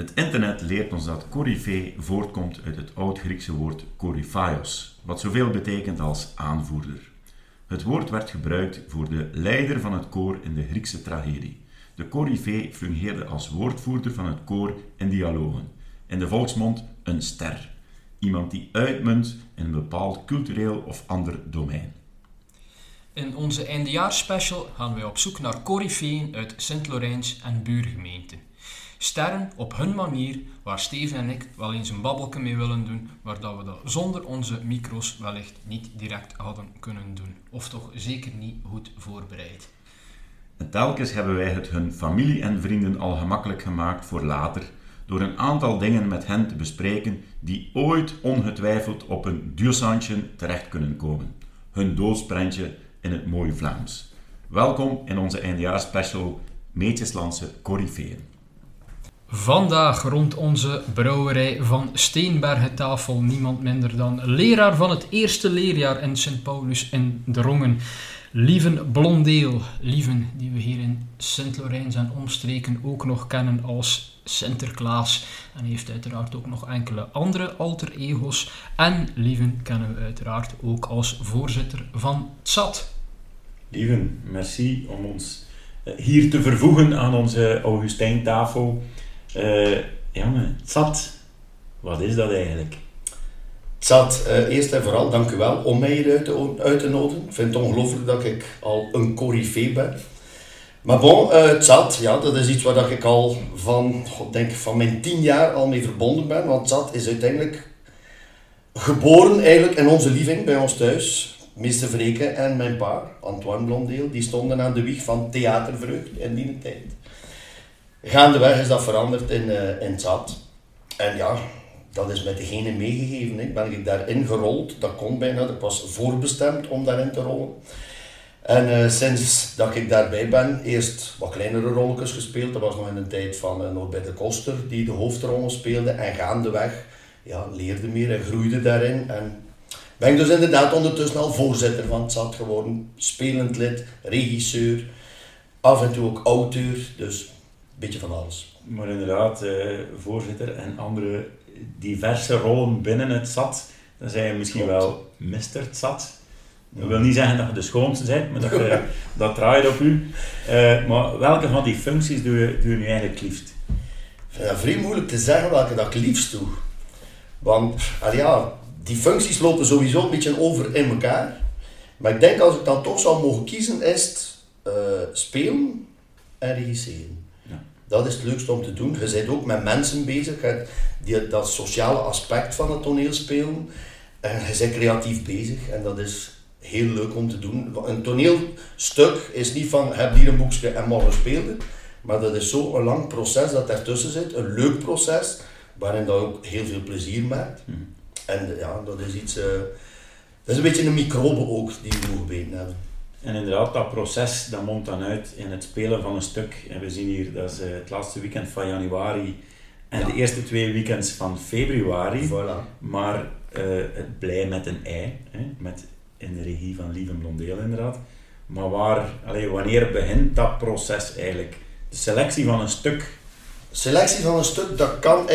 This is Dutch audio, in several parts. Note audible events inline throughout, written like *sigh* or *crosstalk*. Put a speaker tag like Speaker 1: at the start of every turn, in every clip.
Speaker 1: Het internet leert ons dat coryfee voortkomt uit het oud-Griekse woord koryphaios, wat zoveel betekent als aanvoerder. Het woord werd gebruikt voor de leider van het koor in de Griekse tragedie. De coryfee fungeerde als woordvoerder van het koor in dialogen. In de volksmond een ster. Iemand die uitmunt in een bepaald cultureel of ander domein.
Speaker 2: In onze eindejaarsspecial gaan wij op zoek naar coryfeeën uit Sint-Lorijns en buurgemeenten. Sterren op hun manier, waar Steven en ik wel eens een babbelke mee willen doen, maar dat we dat zonder onze micro's wellicht niet direct hadden kunnen doen. Of toch zeker niet goed voorbereid.
Speaker 1: En telkens hebben wij het hun familie en vrienden al gemakkelijk gemaakt voor later, door een aantal dingen met hen te bespreken die ooit ongetwijfeld op een duursandje terecht kunnen komen. Hun doodsprentje in het mooie Vlaams. Welkom in onze eindejaarsspecial Meetjeslandse Corifeeën.
Speaker 2: Vandaag rond onze brouwerij van Steenbergen niemand minder dan leraar van het eerste leerjaar in Sint Paulus in Drongen. Lieven Blondeel, Lieven die we hier in Sint-Lorijns en omstreken ook nog kennen als Sinterklaas. En heeft uiteraard ook nog enkele andere alter ego's. En Lieven kennen we uiteraard ook als voorzitter van TSAT.
Speaker 1: Lieven, merci om ons eh, hier te vervoegen aan onze Augustijntafel. Uh, jongen, TSAT, wat is dat eigenlijk?
Speaker 3: Zat, uh, eerst en vooral, dank u wel om mij hier uit te, uit te nodigen. Ik vind het ongelooflijk dat ik al een corifee ben. Maar bon, uh, het zat, ja, dat is iets waar ik al van, god, denk van mijn tien jaar al mee verbonden ben. Want zat is uiteindelijk geboren eigenlijk in onze living bij ons thuis. Meester Vreke en mijn pa, Antoine Blondeel, die stonden aan de wieg van theatervreugd in die tijd. Gaandeweg is dat veranderd in, uh, in zat. En ja, dat is met degene meegegeven. Ben ik daarin gerold. Dat kon bijna. Dat was voorbestemd om daarin te rollen. En uh, sinds dat ik daarbij ben, eerst wat kleinere rolletjes gespeeld. Dat was nog in de tijd van uh, Norbert de Koster, die de hoofdrollen speelde. En gaandeweg ja, leerde meer en groeide daarin. En ben ik dus inderdaad ondertussen al voorzitter van het zat geworden. Spelend lid, regisseur, af en toe ook auteur. Dus beetje van alles.
Speaker 1: Maar inderdaad, uh, voorzitter en andere diverse rollen binnen het zat, dan zijn je misschien wel Mr. Zat. Dat wil niet zeggen dat je de schoonste bent, maar dat, je, *laughs* dat draait op u. Uh, maar welke van die functies doe je, doe je nu eigenlijk liefst?
Speaker 3: Ik vind het vrij moeilijk te zeggen welke dat ik liefst doe. Want ja, die functies lopen sowieso een beetje over in elkaar. Maar ik denk als ik dan toch zou mogen kiezen, is het uh, spelen en regisseren. Dat is het leukste om te doen. Je bent ook met mensen bezig. Die, dat sociale aspect van het toneelspelen. En je bent creatief bezig. En dat is heel leuk om te doen. Een toneelstuk is niet van heb hier een boekje en morgen spelen. Maar dat is zo'n lang proces dat ertussen zit. Een leuk proces. Waarin dat ook heel veel plezier maakt. Hmm. En ja, dat is iets... Uh, dat is een beetje een microbe ook die we nog hebben.
Speaker 1: En inderdaad, dat proces dat mondt dan uit in het spelen van een stuk. En we zien hier, dat is eh, het laatste weekend van januari en de eerste twee weekends van februari.
Speaker 3: Voilà.
Speaker 1: Maar uh, het blij met een ei, hè, met, in de regie van Lieve Blondeel inderdaad. Maar waar, allee, wanneer begint dat proces eigenlijk? De selectie van een stuk?
Speaker 3: Selectie van een stuk, dat kan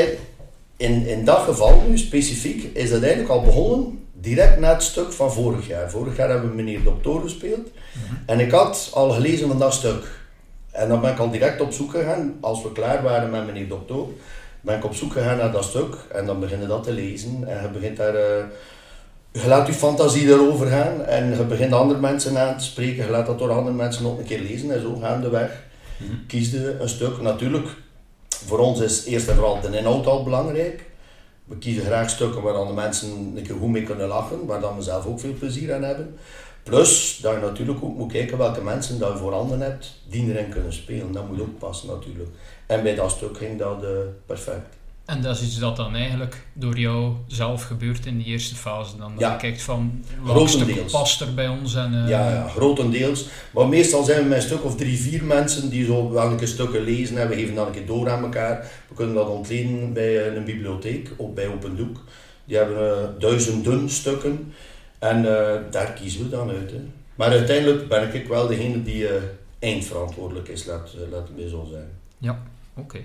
Speaker 3: in, in dat geval nu specifiek, is dat eigenlijk al begonnen direct na het stuk van vorig jaar. Vorig jaar hebben we meneer Dokter gespeeld. Mhm. En ik had al gelezen van dat stuk. En dan ben ik al direct op zoek gegaan, als we klaar waren met meneer Dokter, ben ik op zoek gegaan naar dat stuk. En dan begin je dat te lezen. En je begint daar... Uh, je laat je fantasie erover gaan en je begint andere mensen aan te spreken. Je laat dat door andere mensen nog een keer lezen en zo gaandeweg. Mm -hmm. Kies je een stuk. Natuurlijk, voor ons is eerst en vooral de inhoud al belangrijk we kiezen graag stukken waar de mensen een keer goed mee kunnen lachen, waar dan we zelf ook veel plezier aan hebben. Plus dat je natuurlijk ook moet kijken welke mensen dat je voorhanden hebt die erin kunnen spelen. Dat moet ook passen natuurlijk. En bij dat stuk ging dat uh, perfect.
Speaker 2: En dat is iets dat dan eigenlijk door jou zelf gebeurt in die eerste fase. Dan ja. je kijkt van stuk past er bij ons. En,
Speaker 3: uh... ja, ja, grotendeels. Maar meestal zijn we met een stuk of drie, vier mensen die zo welke stukken lezen en we geven dan een keer door aan elkaar. We kunnen dat ontlenen bij eh, een bibliotheek, of bij Open Doek. Die hebben uh, duizenden stukken en uh, daar kiezen we dan uit. Hè. Maar uiteindelijk ben ik wel degene die eindverantwoordelijk is, laat, laat het mij zo zijn.
Speaker 2: Ja, oké.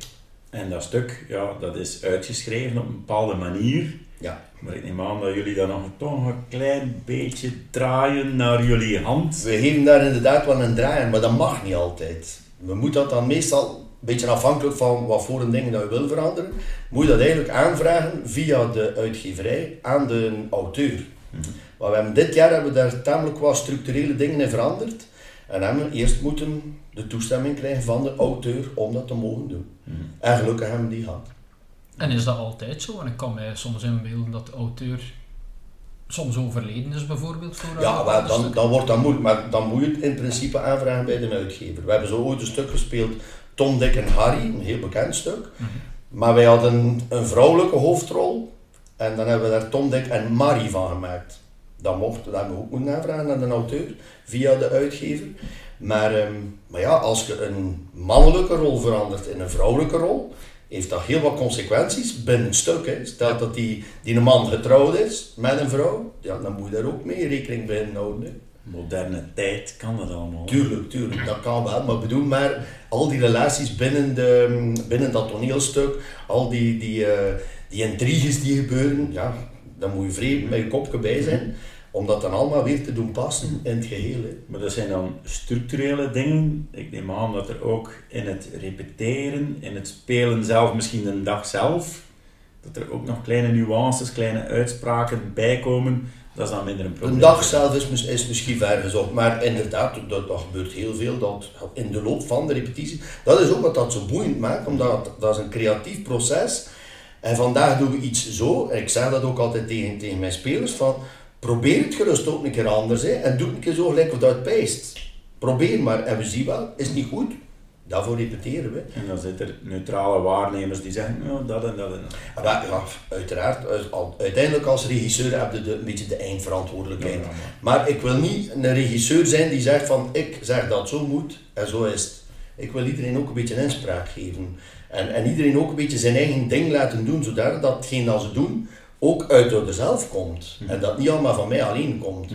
Speaker 1: En dat stuk, ja, dat is uitgeschreven op een bepaalde manier.
Speaker 3: Ja.
Speaker 1: Maar ik neem aan dat jullie dat nog toch een klein beetje draaien naar jullie hand.
Speaker 3: We geven daar inderdaad wel een draai aan, maar dat mag niet altijd. We moeten dat dan meestal, een beetje afhankelijk van wat voor een ding dat we willen veranderen, moet je dat eigenlijk aanvragen via de uitgeverij aan de auteur. Maar we hebben dit jaar hebben we daar tamelijk wat structurele dingen in veranderd. En hebben we eerst moeten de toestemming krijgen van de auteur om dat te mogen doen. En gelukkig hebben we die gehad.
Speaker 2: En is dat altijd zo? En ik kan mij soms inbeelden dat de auteur soms overleden is bijvoorbeeld. Voor
Speaker 3: Ja,
Speaker 2: een
Speaker 3: maar dan, dan wordt dat moeilijk. Maar dan moet je het in principe aanvragen bij de uitgever. We hebben zo ooit een stuk gespeeld, Tom, Dick en Harry, een heel bekend stuk. Maar wij hadden een vrouwelijke hoofdrol. En dan hebben we daar Tom, Dick en Marie van gemaakt. Dat mocht, dat hebben we ook moeten aanvragen aan de auteur, via de uitgever. Maar, ehm, maar ja, als je een mannelijke rol verandert in een vrouwelijke rol, heeft dat heel wat consequenties binnen een stuk. Hè. Stel dat die, die een man getrouwd is met een vrouw, ja, dan moet je daar ook mee rekening bij houden. Hè.
Speaker 1: Moderne tijd kan dat allemaal.
Speaker 3: Tuurlijk, tuurlijk, dat kan wel. Maar bedoel maar, al die relaties binnen, de, binnen dat toneelstuk, al die, die, eh, die intriges die gebeuren, ja, daar moet je vreemd met je kopje bij zijn, om dat dan allemaal weer te doen passen in het geheel. Hè.
Speaker 1: Maar dat zijn dan structurele dingen. Ik neem aan dat er ook in het repeteren, in het spelen zelf, misschien een dag zelf, dat er ook nog kleine nuances, kleine uitspraken bijkomen. Dat is dan minder een probleem.
Speaker 3: Een dag zelf is, mis- is misschien ver gezocht, maar inderdaad, dat, dat gebeurt heel veel dat in de loop van de repetitie. Dat is ook wat dat zo boeiend maakt, omdat dat is een creatief proces. En vandaag doen we iets zo, en ik zeg dat ook altijd tegen, tegen mijn spelers, van probeer het gerust ook een keer anders, hè, en doe het een keer zo gelijk of dat pijst. Probeer maar, en we zien wel, is het niet goed, daarvoor repeteren we.
Speaker 1: En dan zitten er neutrale waarnemers die zeggen, nou, dat en dat en dat.
Speaker 3: Maar ja, uiteraard, uiteindelijk als regisseur heb je de, een beetje de eindverantwoordelijkheid.
Speaker 1: Ja, maar-
Speaker 3: Maar ik wil niet een regisseur zijn die zegt van ik zeg dat zo moet en zo is het. Ik wil iedereen ook een beetje inspraak geven. En, en iedereen ook een beetje zijn eigen ding laten doen, zodat datgene dat ze doen ook uit door zelf komt. En dat niet allemaal van mij alleen komt.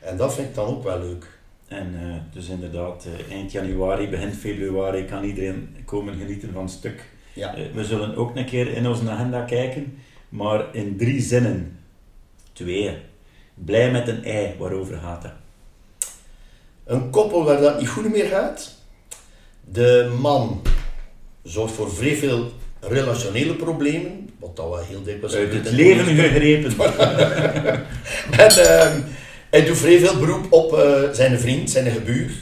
Speaker 3: En dat vind ik dan ook wel leuk.
Speaker 1: En eh, dus inderdaad, eh, eind januari, begin februari kan iedereen komen genieten van het stuk.
Speaker 3: Ja.
Speaker 1: Eh, we zullen ook een keer in onze agenda kijken, maar in drie zinnen. Twee. Blij met een ei, waarover gaat dat?
Speaker 3: Een koppel waar dat niet goed meer gaat. De man zorgt voor vrij veel relationele problemen, wat dat wel heel dikwijls
Speaker 1: Uit het leven gegrepen. *laughs*
Speaker 3: En ehm, hij doet vrij veel beroep op eh, zijn vriend, zijn gebuur,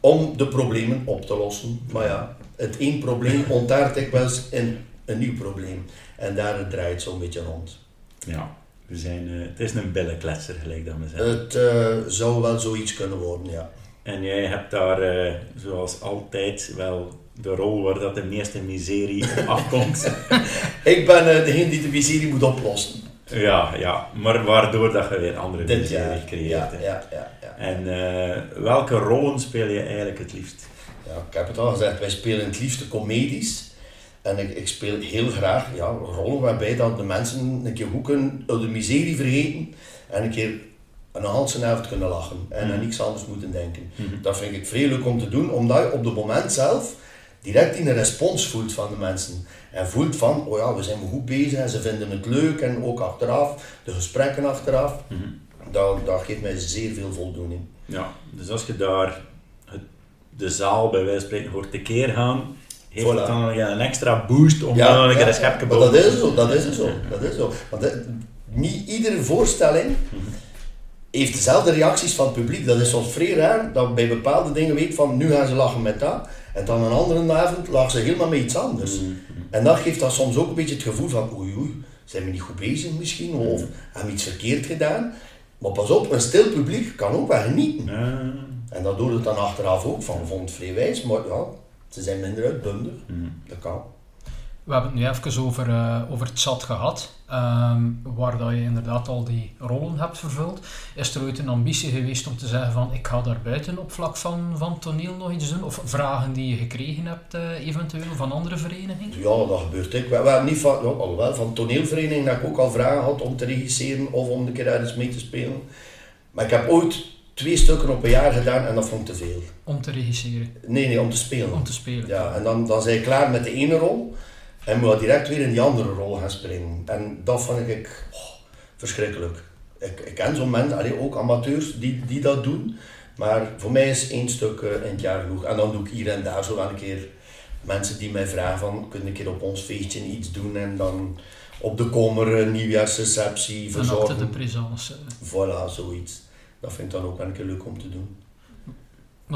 Speaker 3: om de problemen op te lossen. Maar ja, het één probleem ontaart dikwijls in een nieuw probleem. En daar draait het zo'n beetje rond.
Speaker 1: Ja, we zijn, eh, het is een billenkletser, gelijk dat we zeggen.
Speaker 3: Het eh, zou wel zoiets kunnen worden, ja.
Speaker 1: En jij hebt daar, zoals altijd, wel de rol waar dat de meeste miserie op *laughs* afkomt.
Speaker 3: Ik ben eh, degene die de miserie moet oplossen.
Speaker 1: ja, ja, maar waardoor dat je weer andere
Speaker 3: Dit
Speaker 1: miserie creëert.
Speaker 3: Ja, ja, ja, ja.
Speaker 1: En eh, welke rollen speel je eigenlijk het liefst?
Speaker 3: Ja, ik heb het al gezegd, wij spelen het liefste comedies. En ik, ik speel heel graag ja, rollen waarbij dat de mensen een keer goed kunnen de miserie vergeten en een keer een halse avond kunnen lachen en aan niks anders moeten denken. Dat vind ik vrij leuk om te doen, omdat je op het moment zelf direct in een respons voelt van de mensen. En voelt van, oh ja, we zijn goed bezig en ze vinden het leuk en ook achteraf, de gesprekken achteraf. dat, dat geeft mij zeer veel voldoening.
Speaker 1: Ja, dus als je daar het, de zaal bij wijze van spreken hoort tekeer gaan, heeft
Speaker 3: Voilà.
Speaker 1: het dan nog een extra boost om dan nog een schepje boven
Speaker 3: dat is zo, dat is zo, dat is zo. Want dat- niet iedere voorstelling heeft dezelfde reacties van het publiek. Dat is soms vrij raar, dat bij bepaalde dingen weet van nu gaan ze lachen met dat, en dan een andere avond lachen ze helemaal met iets anders. En dat geeft dan soms ook een beetje het gevoel van oei oei, zijn we niet goed bezig misschien, of hebben we iets verkeerd gedaan. Maar pas op, een stil publiek kan ook wel genieten. En dat doet het dan achteraf ook van, vond het vrij wijs, maar ja, ze zijn minder uitbundig. Dat kan.
Speaker 2: We hebben het nu even over, eh, over het zat gehad, ehm, waar dat je inderdaad al die rollen hebt vervuld. Is er ooit een ambitie geweest om te zeggen van ik ga daar buiten op vlak van, van toneel nog iets doen? Of vragen die je gekregen hebt eh, eventueel van andere verenigingen?
Speaker 3: Ja, dat gebeurt ik. We, we hebben niet van, ja, alhoewel, van toneelvereniging dat ik ook al vragen had om te regisseren of om een keer ergens mee te spelen. Maar ik heb ooit twee stukken op een jaar gedaan en dat vond ik te veel.
Speaker 2: Om te regisseren,
Speaker 3: Nee, nee, om te spelen.
Speaker 2: om te spelen.
Speaker 3: Ja, en dan, dan zijn je klaar met de ene rol. En moet direct weer in die andere rol gaan springen. En dat vond ik oh, verschrikkelijk. Ik, ik ken zo'n mensen, allee, ook amateurs die, die dat doen. Maar voor mij is één stuk uh, in het jaar genoeg. En dan doe ik hier en daar zo wel een keer mensen die mij vragen van, kun je een keer op ons feestje iets doen en dan op de kommer een nieuwjaarsreceptie verzorgen.
Speaker 2: de présence.
Speaker 3: Voilà, zoiets. Dat vind ik dan ook wel een keer leuk om te doen.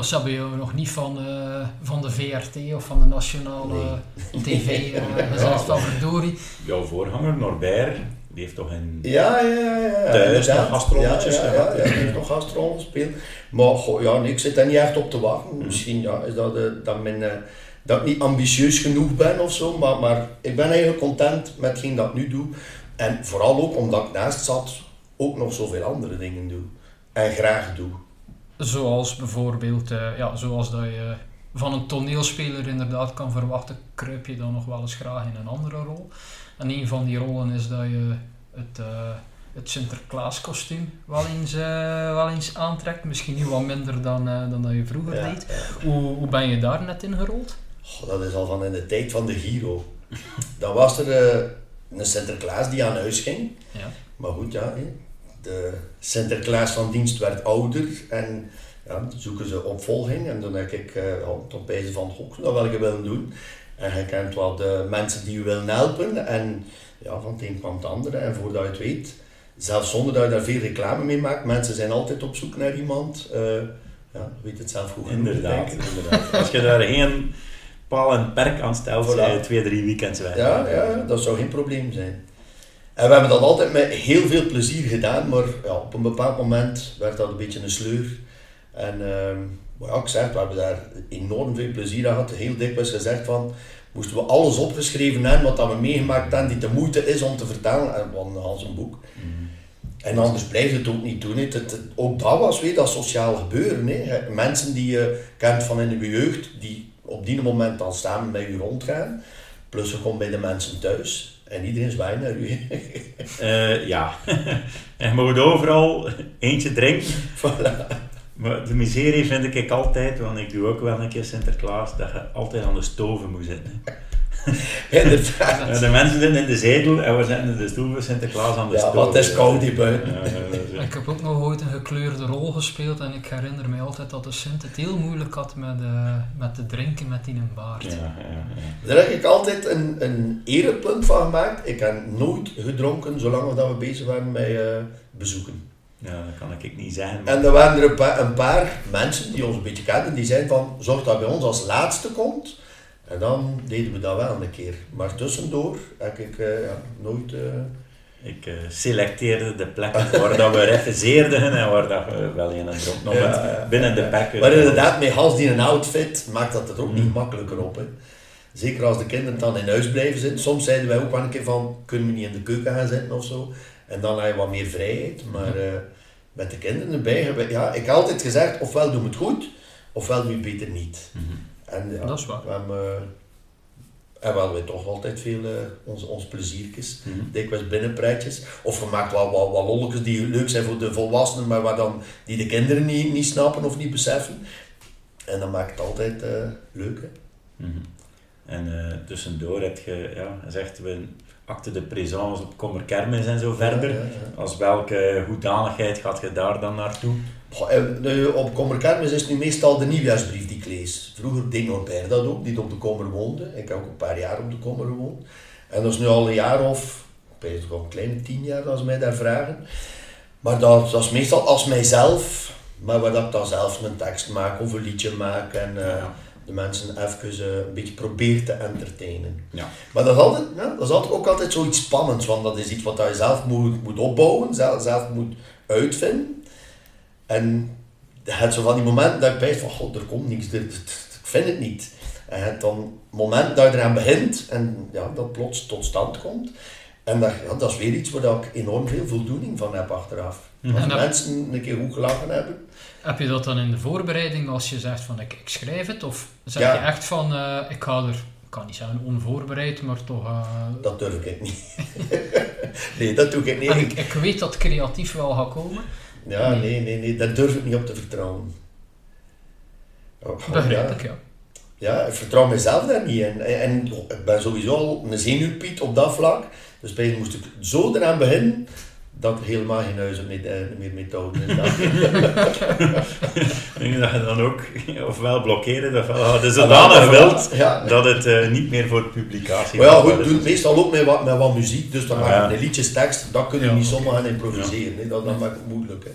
Speaker 2: Hebben jou nog niet van, uh, van de VRT of van de nationale nee. tv uh, gezet van verdorie.
Speaker 1: Jouw voorganger Norbert, die heeft toch een
Speaker 3: ja, ja, ja, ja,
Speaker 1: thuis nog gastrolletjes
Speaker 3: ja, ja, ja, ja, die heeft nog gastrollen gespeeld. Maar goh, ja, nee, ik zit daar niet echt op te wachten. Mm. Misschien ja, is dat, uh, dat, mijn, dat ik niet ambitieus genoeg ben of zo, maar, maar ik ben eigenlijk content met hetgeen dat ik nu doe. En vooral ook omdat ik naast zat ook nog zoveel andere dingen doe. En graag doe.
Speaker 2: Zoals bijvoorbeeld, uh, ja, zoals dat je van een toneelspeler inderdaad kan verwachten, kruip je dan nog wel eens graag in een andere rol. En een van die rollen is dat je het, uh, het Sinterklaas kostuum wel eens, uh, wel eens aantrekt. Misschien nu wat minder dan, dan dat je vroeger ja, deed. Ja. Hoe, hoe ben je daar net in gerold?
Speaker 3: Oh, dat is al van in de tijd van de Giro. dan was er een Sinterklaas die aan huis ging.
Speaker 2: Ja.
Speaker 3: Maar goed, ja, de Sinterklaas van dienst werd ouder en ja, zoeken ze opvolging. En dan denk ik, uh, bij ze van, dat wil ik willen doen. En je kent wel de mensen die je willen helpen. En ja, van het een kwam het andere. En voordat je het weet, zelfs zonder dat je daar veel reclame mee maakt, mensen zijn altijd op zoek naar iemand. Uh, ja, weet het zelf goed
Speaker 1: inderdaad, inderdaad. Als je daar geen paal en perk aan stelt, voilà. twee, drie weekends weg.
Speaker 3: Ja, ja, dat zou geen probleem zijn. En we hebben dat altijd met heel veel plezier gedaan, maar ja, op een bepaald moment werd dat een beetje een sleur. En uh, ja, ik zeg, we hebben daar enorm veel plezier aan gehad. Heel dikwijls gezegd van, moesten we alles opgeschreven hebben wat dat we meegemaakt hebben, die de moeite is om te vertellen, en van als een boek. Mm. En anders blijft het ook niet doen. Het, het, ook dat was weer dat sociaal gebeuren. Hè. Mensen die je kent van in de jeugd, die op die moment dan samen met je rondgaan. Plus je komt bij de mensen thuis. En iedereen zwaait naar u.
Speaker 1: uh, ja, *laughs* en je moet overal eentje drinken. *laughs*
Speaker 3: Voilà.
Speaker 1: Maar de miserie vind ik altijd, want ik doe ook wel een keer Sinterklaas, dat je altijd aan de stoven moet zitten. *laughs*
Speaker 3: Inderdaad.
Speaker 1: De mensen zitten in de zetel en we zitten in de stoel voor Sinterklaas aan de
Speaker 3: ja,
Speaker 1: stoel.
Speaker 3: Ja, wat is koud die buiten.
Speaker 2: Ja, ik heb ook nog ooit een gekleurde rol gespeeld en ik herinner me altijd dat de Sint het heel moeilijk had met, uh, met te drinken met die een baard.
Speaker 1: Ja, ja,
Speaker 3: Daar heb ik altijd een, een erepunt van gemaakt. Ik heb nooit gedronken zolang dat we bezig waren met uh, bezoeken.
Speaker 1: Ja, dat kan ik niet zeggen.
Speaker 3: Maar... En er waren er een paar, een paar mensen die ons een beetje kenden, die zeiden van, zorg dat bij ons als laatste komt. En dan deden we dat wel een keer. Maar tussendoor heb ik uh, ja, nooit... Uh...
Speaker 1: Ik uh, selecteerde de plekken waar dat we refuseerden en waar dat we wel in een ja, binnen de pakken.
Speaker 3: Maar inderdaad, met Hans die een outfit maakt dat het ook niet makkelijker op. Hè. Zeker als de kinderen dan in huis blijven zitten. Soms zeiden wij ook wel een keer van, kunnen we niet in de keuken gaan zitten of zo. En dan heb je wat meer vrijheid. Maar met de kinderen erbij, ja, ik heb altijd gezegd, ofwel doen we het goed, ofwel het beter niet.
Speaker 1: Mm -hmm.
Speaker 3: En ja,
Speaker 2: dat is waar.
Speaker 3: We hebben, en we hadden toch altijd veel uh, ons, ons pleziertjes,
Speaker 1: mm -hmm.
Speaker 3: dikwijls binnenpretjes. Of we maken wel wat, wat lolletjes die leuk zijn voor de volwassenen, maar waar dan, die de kinderen niet, niet snappen of niet beseffen. En dan maakt het altijd uh, leuk. Hè?
Speaker 1: Mm -hmm. En uh, tussendoor heb je, ja, zegt we acte de présence op Kommerkermis en zo verder.
Speaker 3: Ja, ja, ja.
Speaker 1: Als welke hoedanigheid gaat je daar dan naartoe?
Speaker 3: Goh, op Kommerkermis is nu meestal de nieuwjaarsbrief die ik lees. Vroeger deed Norbert dat ook, die op de Kommer woonde. Ik heb ook een paar jaar op de Kommer gewoond. En dat is nu al een jaar of, ik weet nog een kleine tien jaar als ze mij daar vragen. Maar dat, dat is meestal als mijzelf, maar waar dat ik dan zelf een tekst maak of een liedje maak. En, uh, de mensen even uh, een beetje probeert te entertainen.
Speaker 1: Ja.
Speaker 3: Maar dat is, altijd, ja, dat is altijd ook altijd zoiets spannends, want dat is iets wat je zelf moet, moet opbouwen, zelf, zelf moet uitvinden. En je hebt zo van die momenten dat je bijt van, god, er komt niks, ik vind het niet. En je hebt dan het moment dat je eraan begint en ja, dat plots tot stand komt. En dat, ja, dat is weer iets waar ik enorm veel voldoening van heb achteraf.
Speaker 1: Mhm.
Speaker 3: Als
Speaker 2: En
Speaker 3: mensen een keer goed gelachen hebben.
Speaker 2: Heb je dat dan in de voorbereiding als je zegt van ik, ik schrijf het? Of zeg
Speaker 3: Ja.
Speaker 2: je echt van eh, ik ga er, ik kan niet zeggen onvoorbereid, maar toch... eh,
Speaker 3: Dat durf ik niet. *laughs* nee, dat doe ik niet.
Speaker 2: en ik, ik weet dat creatief wel gaat komen.
Speaker 3: Ja, nee, nee, nee, daar durf ik niet op te vertrouwen. Oh,
Speaker 2: ik, ja.
Speaker 3: ja, ik vertrouw mezelf daar niet in. En, en ik ben sowieso al een zenuwpiet op dat vlak. Dus bij moest ik zo eraan beginnen dat er helemaal geen huizen meer, eh, meer mee te houden is. *laughs*
Speaker 1: ik denk dat je dan ook ofwel blokkeren ofwel hadden ze zodanig wilt ja, dat het uh, niet meer voor publicatie
Speaker 3: Maar ja, goed, doe meestal ook met wat, met wat muziek, dus dan maak je een liedjes tekst, dat kun je niet zomaar gaan improviseren. Dat, dat maakt het moeilijk.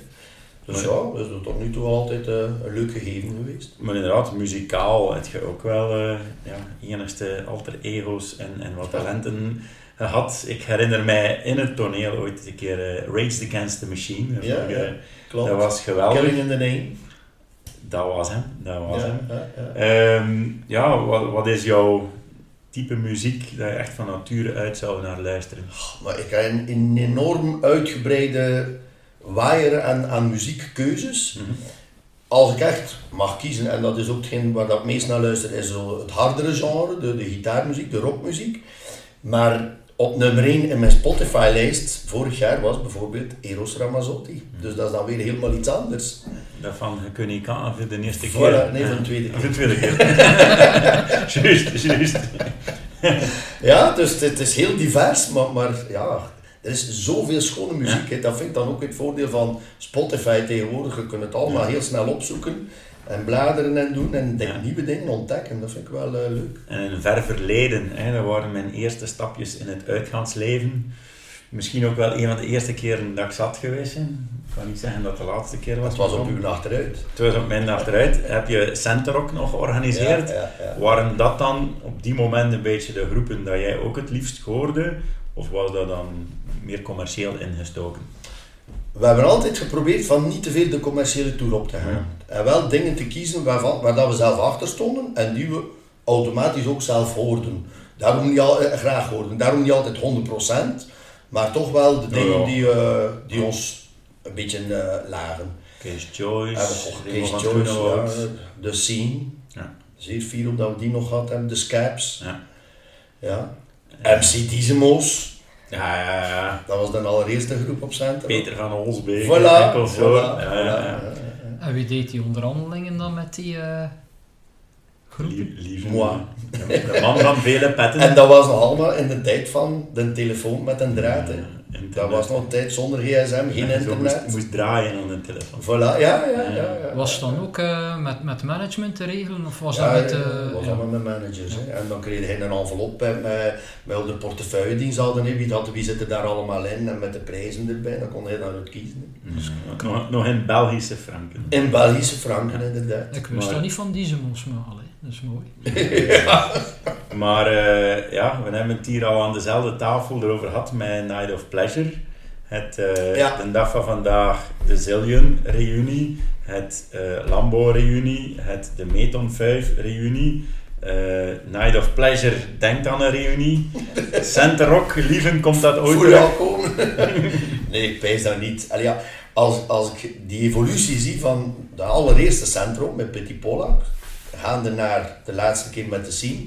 Speaker 3: Dus ja, dat is tot nu toe altijd uh, een leuk gegeven geweest.
Speaker 1: Maar inderdaad, muzikaal heb je ook wel uh, ja, enigste alter ego's en, en wat talenten gehad. Ik herinner mij in het toneel ooit een keer uh, Rage Against the Machine.
Speaker 3: Ja, ja, klopt.
Speaker 1: Dat was geweldig.
Speaker 3: Killing in the Name.
Speaker 1: Dat was hem. Dat was ja, hem. Ja, um, ja wat, wat is jouw type muziek dat je echt van nature uit zou naar luisteren?
Speaker 3: maar ik heb een, een enorm uitgebreide waaier aan, aan muziekkeuzes. Mm -hmm. Als ik echt mag kiezen, en dat is ook hetgeen waar ik meest naar luister, is zo het hardere genre, de, de gitaarmuziek, de rockmuziek. Maar op nummer 1 in mijn Spotify-lijst vorig jaar was bijvoorbeeld Eros Ramazzotti. Dus dat is dan weer helemaal iets anders.
Speaker 1: Dat van je niet kan voor de eerste keer.
Speaker 3: Voilà, nee, voor de tweede keer.
Speaker 1: Voor de tweede keer. *laughs* juist, juist.
Speaker 3: ja, dus het is heel divers, maar, maar ja, er is zoveel schone muziek. Dat vind ik dan ook het voordeel van Spotify tegenwoordig. Je kunt het allemaal heel snel opzoeken en bladeren en doen en nieuwe dingen ontdekken. Dat vind ik wel uh, leuk.
Speaker 1: En in een ver verleden, hè, dat waren mijn eerste stapjes in het uitgaansleven. Misschien ook wel een van de eerste keren dat ik zat geweest ben. Ik kan niet zeggen dat het de laatste keer was.
Speaker 3: Het was op uw achteruit.
Speaker 1: Het was op mijn achteruit. Heb je Centerrock nog georganiseerd?
Speaker 3: Ja, ja,
Speaker 1: Waren dat dan op die moment een beetje de groepen dat jij ook het liefst hoorde? Of was dat dan meer commercieel ingestoken?
Speaker 3: We hebben altijd geprobeerd van niet te veel de commerciële toer op te gaan. En wel dingen te kiezen waarvan, waar dat we zelf achter stonden en die we automatisch ook zelf hoorden. Daarom niet al, eh, graag hoorden. Daarom niet altijd 100%, maar toch wel de dingen die, uh, die ons een beetje uh, lagen.
Speaker 1: Kees Joyce,
Speaker 3: Kees Joyce, de Scene. Ja. Zeer fier op dat we die nog gehad hebben. De Scaps. Ja. ja. MC Dizemos.
Speaker 1: Ja, ja, ja.
Speaker 3: Dat was de allereerste groep op Center.
Speaker 1: Peter van Olsbeek.
Speaker 3: Voilà.
Speaker 1: voilà,
Speaker 3: ja,
Speaker 1: ja,
Speaker 2: En wie deed die onderhandelingen dan met die uh, groep?
Speaker 1: Lieve Moi. De man van vele petten.
Speaker 3: En dat was nog allemaal in de tijd van de telefoon met een draad. Dat was nog een tijd zonder gsm, geen internet.
Speaker 1: Moest, moest, draaien aan de telefoon.
Speaker 3: Voilà, ja, ja, ja. ja,
Speaker 2: was het dan ook uh, met, met management te regelen? Of was
Speaker 3: ja,
Speaker 2: dat met... Uh,
Speaker 3: dat was allemaal met managers. Hè. En dan kreeg hij een envelop met, met de portefeuille die ze hadden. Wie, had, wie zit er daar allemaal in en met de prijzen erbij. Dan kon hij dan uit kiezen.
Speaker 1: Dus, nog, nog in Belgische franken.
Speaker 3: In Belgische franken, inderdaad.
Speaker 2: Ik wist maar, dat niet van die maar dat is mooi.
Speaker 3: ja. *laughs*
Speaker 1: Maar uh, ja, we hebben het hier al aan dezelfde tafel erover gehad met Night of Pleasure. Het, uh,
Speaker 3: ja.
Speaker 1: De dag van vandaag de Zillion reunie, het uh, Lambo reunie, het de Meton 5 reunie. Night of Pleasure denkt aan een reunie. *laughs* Center Rock, lieven, komt dat ooit
Speaker 3: Voel al komen? *laughs* nee, ik pijs dat niet. Allee, ja, als, als ik die evolutie zie van de allereerste Centro met Petit Polak, gaande naar de laatste keer met de scene.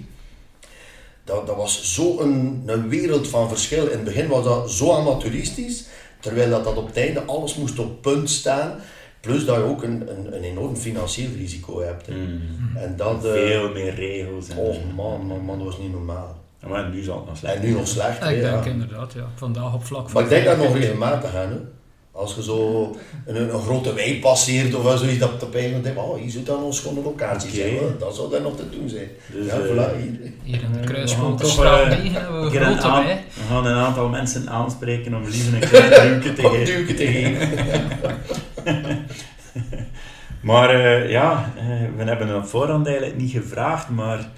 Speaker 3: Dat, dat was zo'n een, een wereld van verschil. In het begin was dat zo amateuristisch, terwijl dat, dat op het einde alles moest op punt staan. Plus dat je ook een, een, een enorm financieel risico hebt.
Speaker 1: Mm.
Speaker 3: En dat, uh,
Speaker 1: Veel meer regels. En
Speaker 3: oh man, man, man, dat was niet normaal.
Speaker 1: Maar nu zal het nog slecht.
Speaker 3: En nu nog slecht.
Speaker 2: ik
Speaker 3: ja.
Speaker 2: denk inderdaad, ja. Vandaag op vlak van.
Speaker 3: Maar ik denk dat nog regelmatig gaan. Hè. Als je zo een, een grote wei passeert of zoiets, dat op een denkt, oh, hier zit dan een schone locatie.
Speaker 1: Okay.
Speaker 3: Zijn, dat zou daar nog te doen zijn.
Speaker 1: Dus,
Speaker 3: ja,
Speaker 1: uh,
Speaker 3: voilà, hier.
Speaker 2: De
Speaker 1: we
Speaker 2: 9 hebben we
Speaker 1: een
Speaker 2: een grote
Speaker 1: een
Speaker 2: wei.
Speaker 1: We gaan een aantal mensen aanspreken om liever een klein duwtje te *laughs* geven.
Speaker 3: duwke te geven. *laughs*
Speaker 1: Maar eh, ja, eh, we hebben het op voorhand eigenlijk niet gevraagd, maar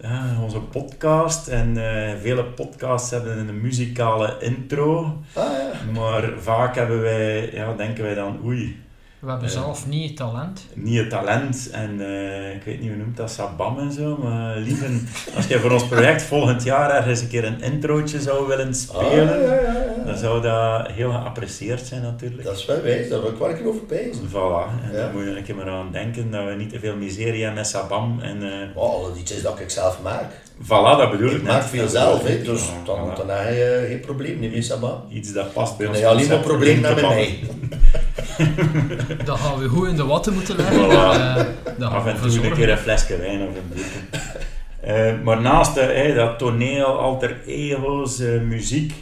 Speaker 1: ja, onze podcast en eh, vele podcasts hebben een muzikale intro.
Speaker 3: Ah, ja.
Speaker 1: Maar vaak hebben wij, ja, denken wij dan, oei,
Speaker 2: We hebben
Speaker 1: Eh.
Speaker 2: zelf niet het talent.
Speaker 1: niet het talent en eh, ik weet niet hoe noemt dat, sabam en zo, maar liever, als je voor ons project volgend jaar ergens een keer een introotje zou willen
Speaker 3: Ah,
Speaker 1: spelen,
Speaker 3: ja, ja, ja.
Speaker 1: dan zou dat heel geapprecieerd zijn natuurlijk.
Speaker 3: Dat is wel wijs, daar wil ik wel een keer over pijzen.
Speaker 1: Voilà, en
Speaker 3: Ja.
Speaker 1: daar moet je een keer maar aan denken dat we niet te veel miserie hebben met sabam en... eh,
Speaker 3: Oh, alle liedjes dat ik zelf maak.
Speaker 1: Voilà, dat bedoel ik
Speaker 3: Ik
Speaker 1: net.
Speaker 3: maak veel
Speaker 1: Dat
Speaker 3: zelf, dus
Speaker 1: Ja,
Speaker 3: dan,
Speaker 1: voilà.
Speaker 3: dan heb je geen probleem niet met Sabah.
Speaker 1: Iets dat past bij
Speaker 3: Dan
Speaker 1: ons
Speaker 3: heb je alleen maar problemen met mij. *laughs*
Speaker 2: Dan gaan we goed in de watten moeten leggen.
Speaker 1: Voilà.
Speaker 2: Eh, dan
Speaker 1: Af en toe een keer een flesje wijn of een biertje. Eh, maar naast eh, dat toneel, alter ego's, eh, muziek,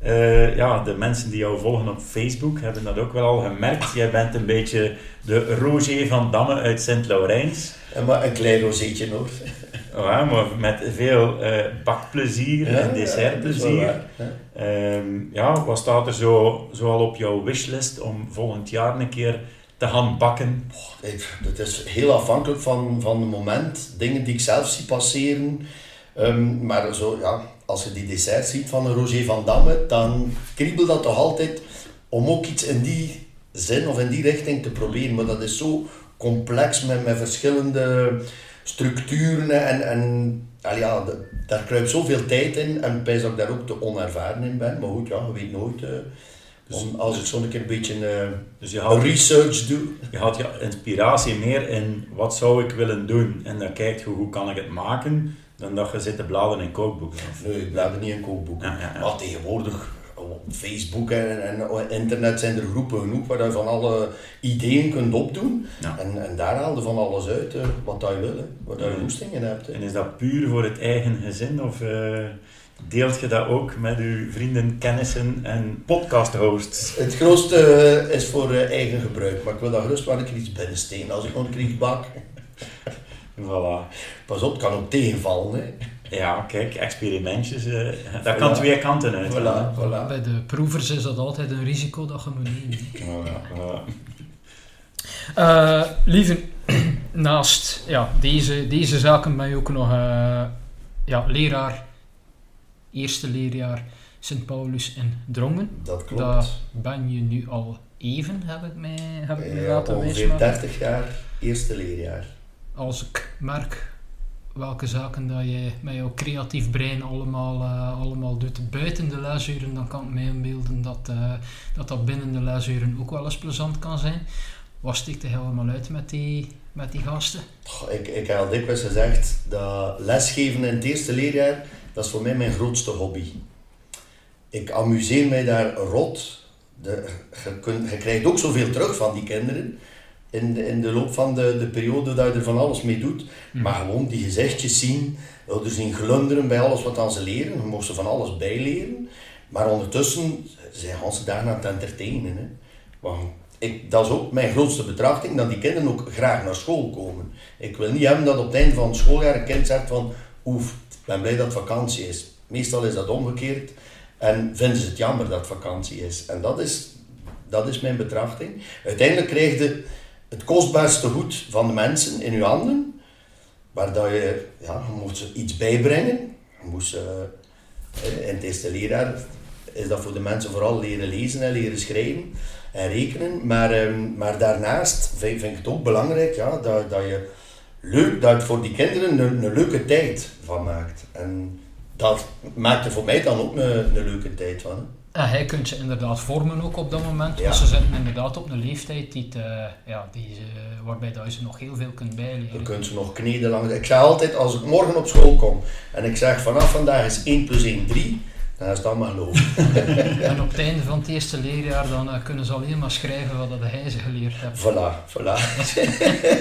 Speaker 1: eh, ja, de mensen die jou volgen op Facebook hebben dat ook wel al gemerkt. Jij bent een beetje de Roger van Damme uit Sint-Laurijns.
Speaker 3: En maar een klein rozeetje nog.
Speaker 1: Ja, maar met veel eh, bakplezier en
Speaker 3: dat
Speaker 1: dessertplezier.
Speaker 3: ja.
Speaker 1: Ehm, ja, wat staat er zo, zo al op jouw wishlist om volgend jaar een keer te gaan bakken?
Speaker 3: Het is heel afhankelijk van, van het moment, dingen die ik zelf zie passeren. Ehm, maar zo, ja, als je die dessert ziet van een Roger van Damme, dan kriebelt dat toch altijd om ook iets in die zin of in die richting te proberen. Maar dat is zo complex met, met verschillende structuren en, en ja, de- daar kruipt zoveel tijd in en ik dat ik daar ook te onervaren in ben. Maar goed, ja, je weet nooit. eh, om- als ik zo'n keer een beetje eh,
Speaker 1: Dus je
Speaker 3: research doe.
Speaker 1: je haalt je inspiratie meer in wat zou ik willen doen en dan kijkt je hoe kan ik het maken, dan dat je zit te bladeren in kookboeken. Of-
Speaker 3: Nee, ik blader niet in kookboeken.
Speaker 1: Ja, ja, ja.
Speaker 3: Maar tegenwoordig op Facebook en, en internet zijn er groepen genoeg waar je van alle ideeën kunt opdoen. En, en daar haal je van alles uit eh, wat dat je wil, hè, wat dat je
Speaker 1: Ja.
Speaker 3: goesting in hebt. hè.
Speaker 1: En is dat puur voor het eigen gezin of eh, deelt je dat ook met uw vrienden, kennissen en podcast-hosts?
Speaker 3: Het grootste eh, is voor eigen gebruik, maar ik wil daar gerust wel een keer iets binnensteken. Als ik een keer iets bak, *laughs*
Speaker 1: Voilà.
Speaker 3: pas op, het kan ook tegenvallen. Hè.
Speaker 1: Ja, kijk, experimentjes, eh, dat kan twee kanten uit.
Speaker 3: Voilà, voilà.
Speaker 2: Bij de proevers is dat altijd een risico dat je moet nemen.
Speaker 1: Voilà, voilà.
Speaker 2: Eh lieve, *clears throat* naast ja, deze, deze zaken ben je ook nog eh, ja, leraar, eerste leerjaar Sint Paulus in Drongen.
Speaker 3: Dat klopt.
Speaker 2: Daar ben je nu al even, heb ik mij, heb ik mij
Speaker 3: Ja,
Speaker 2: laten
Speaker 3: ongeveer
Speaker 2: wijsmaken.
Speaker 3: 30 jaar, eerste leerjaar.
Speaker 2: Als ik merk welke zaken dat je met jouw creatief brein allemaal, eh, allemaal doet buiten de lesuren, dan kan ik mij inbeelden dat, eh, dat dat binnen de lesuren ook wel eens plezant kan zijn. Wat stikt er helemaal uit met die, met die gasten?
Speaker 3: Ik, ik heb al dikwijls gezegd dat lesgeven in het eerste leerjaar, dat is voor mij mijn grootste hobby. Ik amuseer mij daar rot. De, je krijgt ook zoveel terug van die kinderen in de, in de loop van de, de periode dat je er van alles mee doet. Maar gewoon die gezichtjes zien, ouders zien glunderen bij alles wat aan ze leren. Je mocht ze van alles bijleren. Maar ondertussen zijn ze daar aan het entertainen. Hè. Want ik, dat is ook mijn grootste betrachting, dat die kinderen ook graag naar school komen. Ik wil niet hebben dat op het einde van het schooljaar een kind zegt van oef, ik ben blij dat het vakantie is. Meestal is dat omgekeerd en vinden ze het jammer dat het vakantie is. En dat is, dat is mijn betrachting. Uiteindelijk krijg je het kostbaarste goed van de mensen in je handen, waar dat je, ja, je moet ze iets bijbrengen. Ze, eh, in het eerste leraar is dat voor de mensen vooral leren lezen en leren schrijven en rekenen. Maar, ehm, maar daarnaast vind, vind ik het ook belangrijk ja, dat, dat je leuk, dat het voor die kinderen een, een leuke tijd van maakt. En dat maakt er voor mij dan ook een, een leuke tijd van.
Speaker 2: En hij kunt je inderdaad vormen ook op dat moment,
Speaker 3: Ja.
Speaker 2: want ze zitten inderdaad op een leeftijd die eh, ja, die, ze- waarbij dat je ze nog heel veel kunt
Speaker 3: Je
Speaker 2: bijleren.
Speaker 3: kunt ze nog kneden langs. Ik zeg altijd, als ik morgen op school kom en ik zeg vanaf vandaag is 1 plus 1 3, dan is het allemaal geloven.
Speaker 2: En op het einde van het eerste leerjaar dan eh, kunnen ze alleen maar schrijven wat dat hij ze geleerd hebt.
Speaker 3: Voilà, voilà.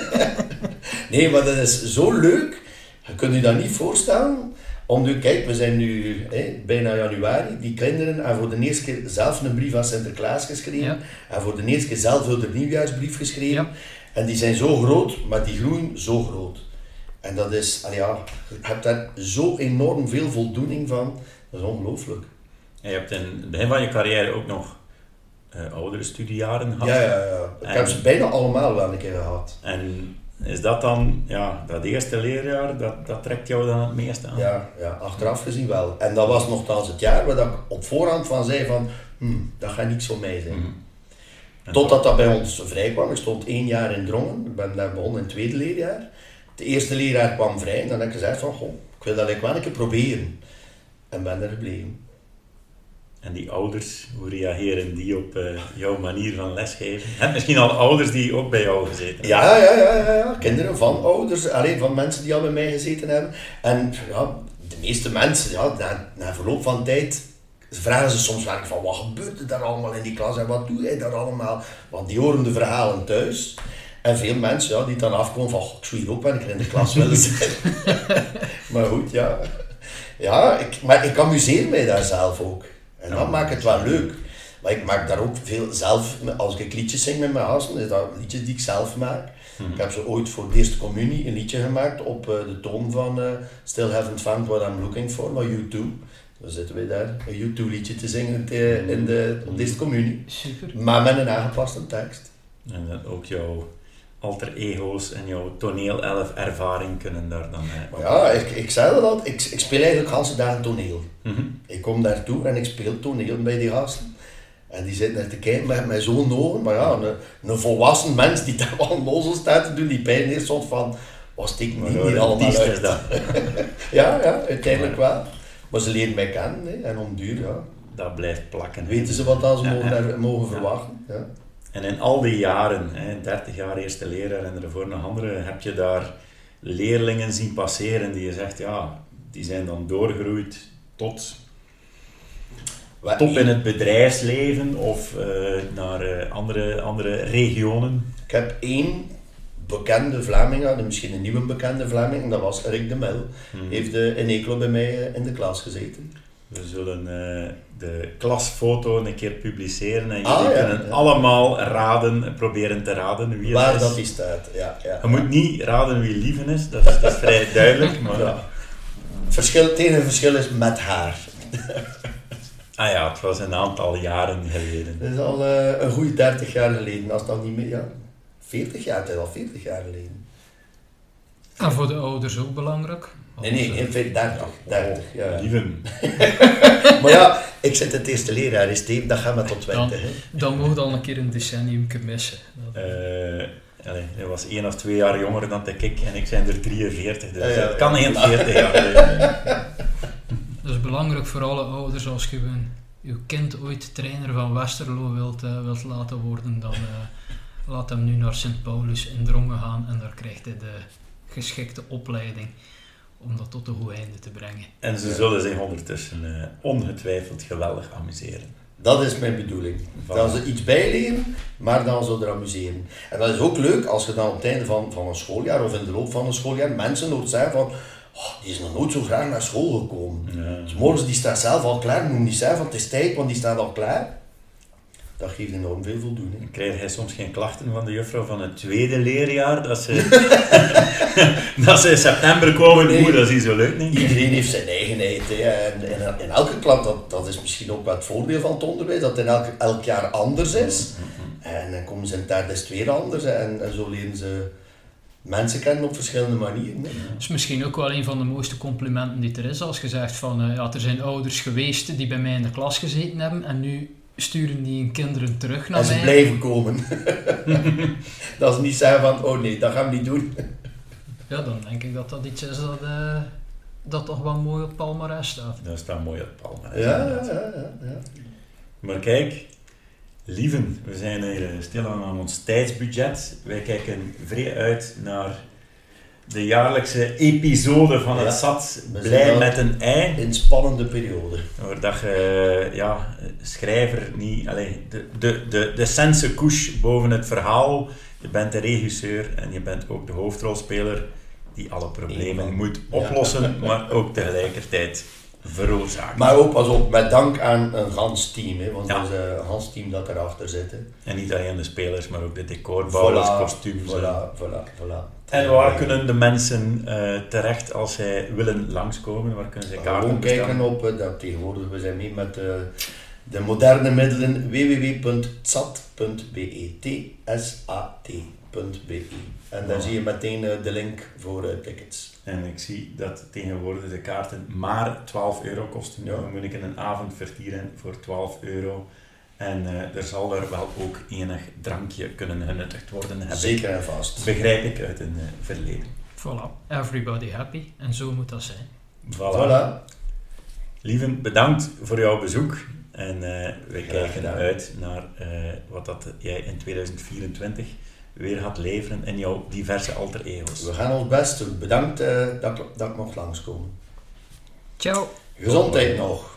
Speaker 3: *laughs* nee, maar dat is zo leuk. Je kunt je dat niet voorstellen. Om nu, kijk, we zijn nu hè, bijna januari. Die kinderen hebben voor de eerste keer zelf een brief aan Sinterklaas geschreven.
Speaker 2: Ja.
Speaker 3: En voor de eerste keer zelf de nieuwjaarsbrief geschreven.
Speaker 2: Ja.
Speaker 3: En die zijn zo groot, maar die groeien zo groot. En dat is, ja, je hebt daar zo enorm veel voldoening van. Dat is ongelooflijk.
Speaker 1: En je hebt in het begin van je carrière ook nog eh, oudere studiejaren gehad.
Speaker 3: Ja, ja, ja. Ik
Speaker 1: En-
Speaker 3: heb ze bijna allemaal wel een keer gehad.
Speaker 1: En is dat dan, ja, dat eerste leerjaar, dat, dat trekt jou dan het meest aan?
Speaker 3: Ja, ja, achteraf gezien wel. En dat was nogthans het jaar waar ik op voorhand van zei van, hm, dat gaat niks voor mij zijn.
Speaker 1: Mhm.
Speaker 3: Totdat dat bij ons vrij kwam. Ik stond één jaar in Drongen. Ik ben daar begonnen in het tweede leerjaar. Het eerste leerjaar kwam vrij en dan heb ik gezegd van, goh, ik wil dat wel een keer proberen. En ben er gebleven.
Speaker 1: En die ouders, hoe reageren die op eh, jouw manier van lesgeven? Hebt misschien al ouders die ook bij jou gezeten hebben.
Speaker 3: Ja, ja, ja, ja, ja. kinderen van ouders, alleen van mensen die al bij mij gezeten hebben. En ja, de meeste mensen, ja, na, na verloop van tijd vragen ze soms wel van wat gebeurt er daar allemaal in die klas en wat doe jij daar allemaal? Want die horen de verhalen thuis. En veel mensen ja, die dan afkomen van, ik zou hier ook keer in de klas willen *laughs* zijn. maar goed, ja. Ja, ik, maar ik amuseer mij daar zelf ook. En dat maakt het wel leuk. Maar ik maak daar ook veel zelf, als ik liedjes zing met mijn hazen, is dat liedjes die ik zelf maak. Ik heb ze ooit voor de eerste communie een liedje gemaakt op uh, de toon van uh, Still Haven't Found What I'm Looking For, maar U2. Dan zitten we daar een U2 liedje te zingen te, in de, op de eerste communie.
Speaker 2: Super.
Speaker 3: Maar met een aangepaste tekst.
Speaker 1: En dat ook jouw alter ego's en jouw toneel elf ervaring kunnen daar dan
Speaker 3: uh, Ja, ik, ik zei dat ik, ik speel eigenlijk al dagen toneel.
Speaker 1: Mm -hmm.
Speaker 3: Ik kom daartoe en ik speel toneel bij die gasten. En die zitten naar te kijken met, met zo'n ogen. Maar ja, een, een volwassen mens die *laughs* daar wel nozel staat te doen, die pijn heeft soort van, was ik niet hier allemaal uit.
Speaker 1: Dat. *laughs*
Speaker 3: ja, ja, uiteindelijk wel. Maar ze leren mij kennen hè, en om duur, ja.
Speaker 1: Dat blijft plakken.
Speaker 3: Weten ze wat ze mogen, mogen verwachten. Ja.
Speaker 1: En in al die jaren, hè, 30 jaar eerste leraar en ervoor nog andere, heb je daar leerlingen zien passeren die je zegt, ja, die zijn dan doorgegroeid tot top in het bedrijfsleven of uh, naar uh, andere, andere regionen?
Speaker 3: Ik heb één bekende Vlaming, misschien een nieuwe bekende Vlaming, dat was Rick de Mel.
Speaker 1: Hmm.
Speaker 3: Heeft uh, in Eeklo bij mij in de klas gezeten.
Speaker 1: We zullen de klasfoto een keer publiceren en jullie
Speaker 3: Ah, ja,
Speaker 1: kunnen
Speaker 3: ja.
Speaker 1: allemaal raden, proberen te raden wie
Speaker 3: Waar
Speaker 1: het is.
Speaker 3: dat die staat, ja. ja
Speaker 1: Je moet niet raden wie Lieven is, dat is, dat is vrij *laughs* duidelijk. Maar,
Speaker 3: Ja. Verschil, het enige verschil is met haar.
Speaker 1: Ah ja, het was een aantal jaren geleden.
Speaker 3: Dat is al eh, een goede 30 jaar geleden, als dat niet meer, ja. 40 jaar, het is al 40 jaar geleden.
Speaker 2: En voor de ouders ook belangrijk.
Speaker 3: Nee, nee, in feite 30. 30 ja.
Speaker 1: Lieven. *laughs*
Speaker 3: Maar ja, ik zit het eerste leraar, is het, dat gaat maar tot 20. hè.
Speaker 2: Dan mocht al een keer een decennium missen. Dat-
Speaker 1: Eh, allee, hij was één of twee jaar jonger dan ik en ik zijn er 43, dus
Speaker 3: Ja, ja,
Speaker 1: het kan *laughs*
Speaker 3: ja.
Speaker 1: geen 40 jaar geleden.
Speaker 2: Dat is belangrijk voor alle ouders als je een- je kind ooit trainer van Westerlo wilt, eh, wilt laten worden, dan eh, laat hem nu naar Sint Paulus in Drongen gaan en daar krijgt hij de geschikte opleiding om dat tot een goed einde te brengen.
Speaker 1: En ze zullen zich ondertussen eh, ongetwijfeld geweldig amuseren.
Speaker 3: Dat is mijn bedoeling. Dat ze iets bijleren, maar dan zo er amuseren. En dat is ook leuk als je dan op het einde van, van een schooljaar of in de loop van een schooljaar mensen hoort zeggen van oh, die is nog nooit zo graag naar school gekomen.
Speaker 1: Ja.
Speaker 3: Dus morgens die staat zelf al klaar, moet niet zeggen van het is tijd, want die staat al klaar. Dat geeft enorm veel voldoening.
Speaker 1: Krijg jij soms geen klachten van de juffrouw van het tweede leerjaar dat ze, *laughs* dat ze in september komen?
Speaker 3: Nee.
Speaker 1: Oeh, dat is niet zo leuk, niet?
Speaker 3: Iedereen heeft zijn eigenheid. Hè. En in, in elke klas, dat, dat is misschien ook wel het voordeel van het onderwijs, dat het in elk, elk jaar anders is. En dan komen ze in het derde is het weer anders. En, en zo leren ze mensen kennen op verschillende manieren. hè.
Speaker 2: Dat is misschien ook wel een van de mooiste complimenten die er is. Als je zegt van, eh, ja, er zijn ouders geweest die bij mij in de klas gezeten hebben en nu sturen die hun kinderen terug naar
Speaker 3: En ze
Speaker 2: mij.
Speaker 3: blijven komen. *laughs* dat ze niet zeggen van, oh nee, dat gaan we niet doen.
Speaker 2: Ja, dan denk ik dat dat iets is dat, eh, dat toch wel mooi op palmarès staat.
Speaker 1: Dat staat mooi op het palmarès.
Speaker 3: Ja, ja. ja, ja.
Speaker 1: Maar kijk, lieven, we zijn hier eh, stilaan aan ons tijdsbudget. Wij kijken vrij uit naar de jaarlijkse episode van het SAT. Blij met een ei.
Speaker 3: In spannende periode.
Speaker 1: Waar dat je, ja, schrijver niet, allee, de, de, de, de sense couche boven het verhaal. Je bent de regisseur en je bent ook de hoofdrolspeler die alle problemen moet
Speaker 3: Ja.
Speaker 1: oplossen, maar ook tegelijkertijd
Speaker 3: Maar ook, pas op, met dank aan een gans team. Hè, want
Speaker 1: Ja.
Speaker 3: er is een gans team dat erachter zit. Hè.
Speaker 1: En niet alleen de spelers, maar ook de decorbouwers, kostuums. en-
Speaker 3: Voilà, voilà, voilà.
Speaker 1: En waar kunnen de mensen eh, terecht als zij willen langskomen? Waar kunnen ze kaarten
Speaker 3: Gewoon kijken op, eh, dat tegenwoordig, we zijn mee met eh, de moderne middelen www.tsat.be En daar zie je meteen eh, de link voor eh, tickets.
Speaker 1: En ik zie dat tegenwoordig de kaarten maar 12 euro kosten.
Speaker 3: Ja.
Speaker 1: Dan moet ik een avond vertieren voor 12 euro. En eh, er zal er wel ook enig drankje kunnen genuttigd worden, heb
Speaker 3: Zeker en vast.
Speaker 1: begrijp ik uit een eh, verleden.
Speaker 2: Voilà, everybody happy. En zo moet dat zijn.
Speaker 1: Voilà.
Speaker 3: Voilà.
Speaker 1: Lieven, bedankt voor jouw bezoek. En eh wij
Speaker 3: Graag
Speaker 1: kijken uit naar eh, wat dat jij in 2024 weer gaat leveren in jouw diverse alter ego's.
Speaker 3: We gaan ons best doen. Bedankt eh, dat, ik- dat ik mocht langskomen.
Speaker 2: Ciao!
Speaker 3: Gezondheid nog.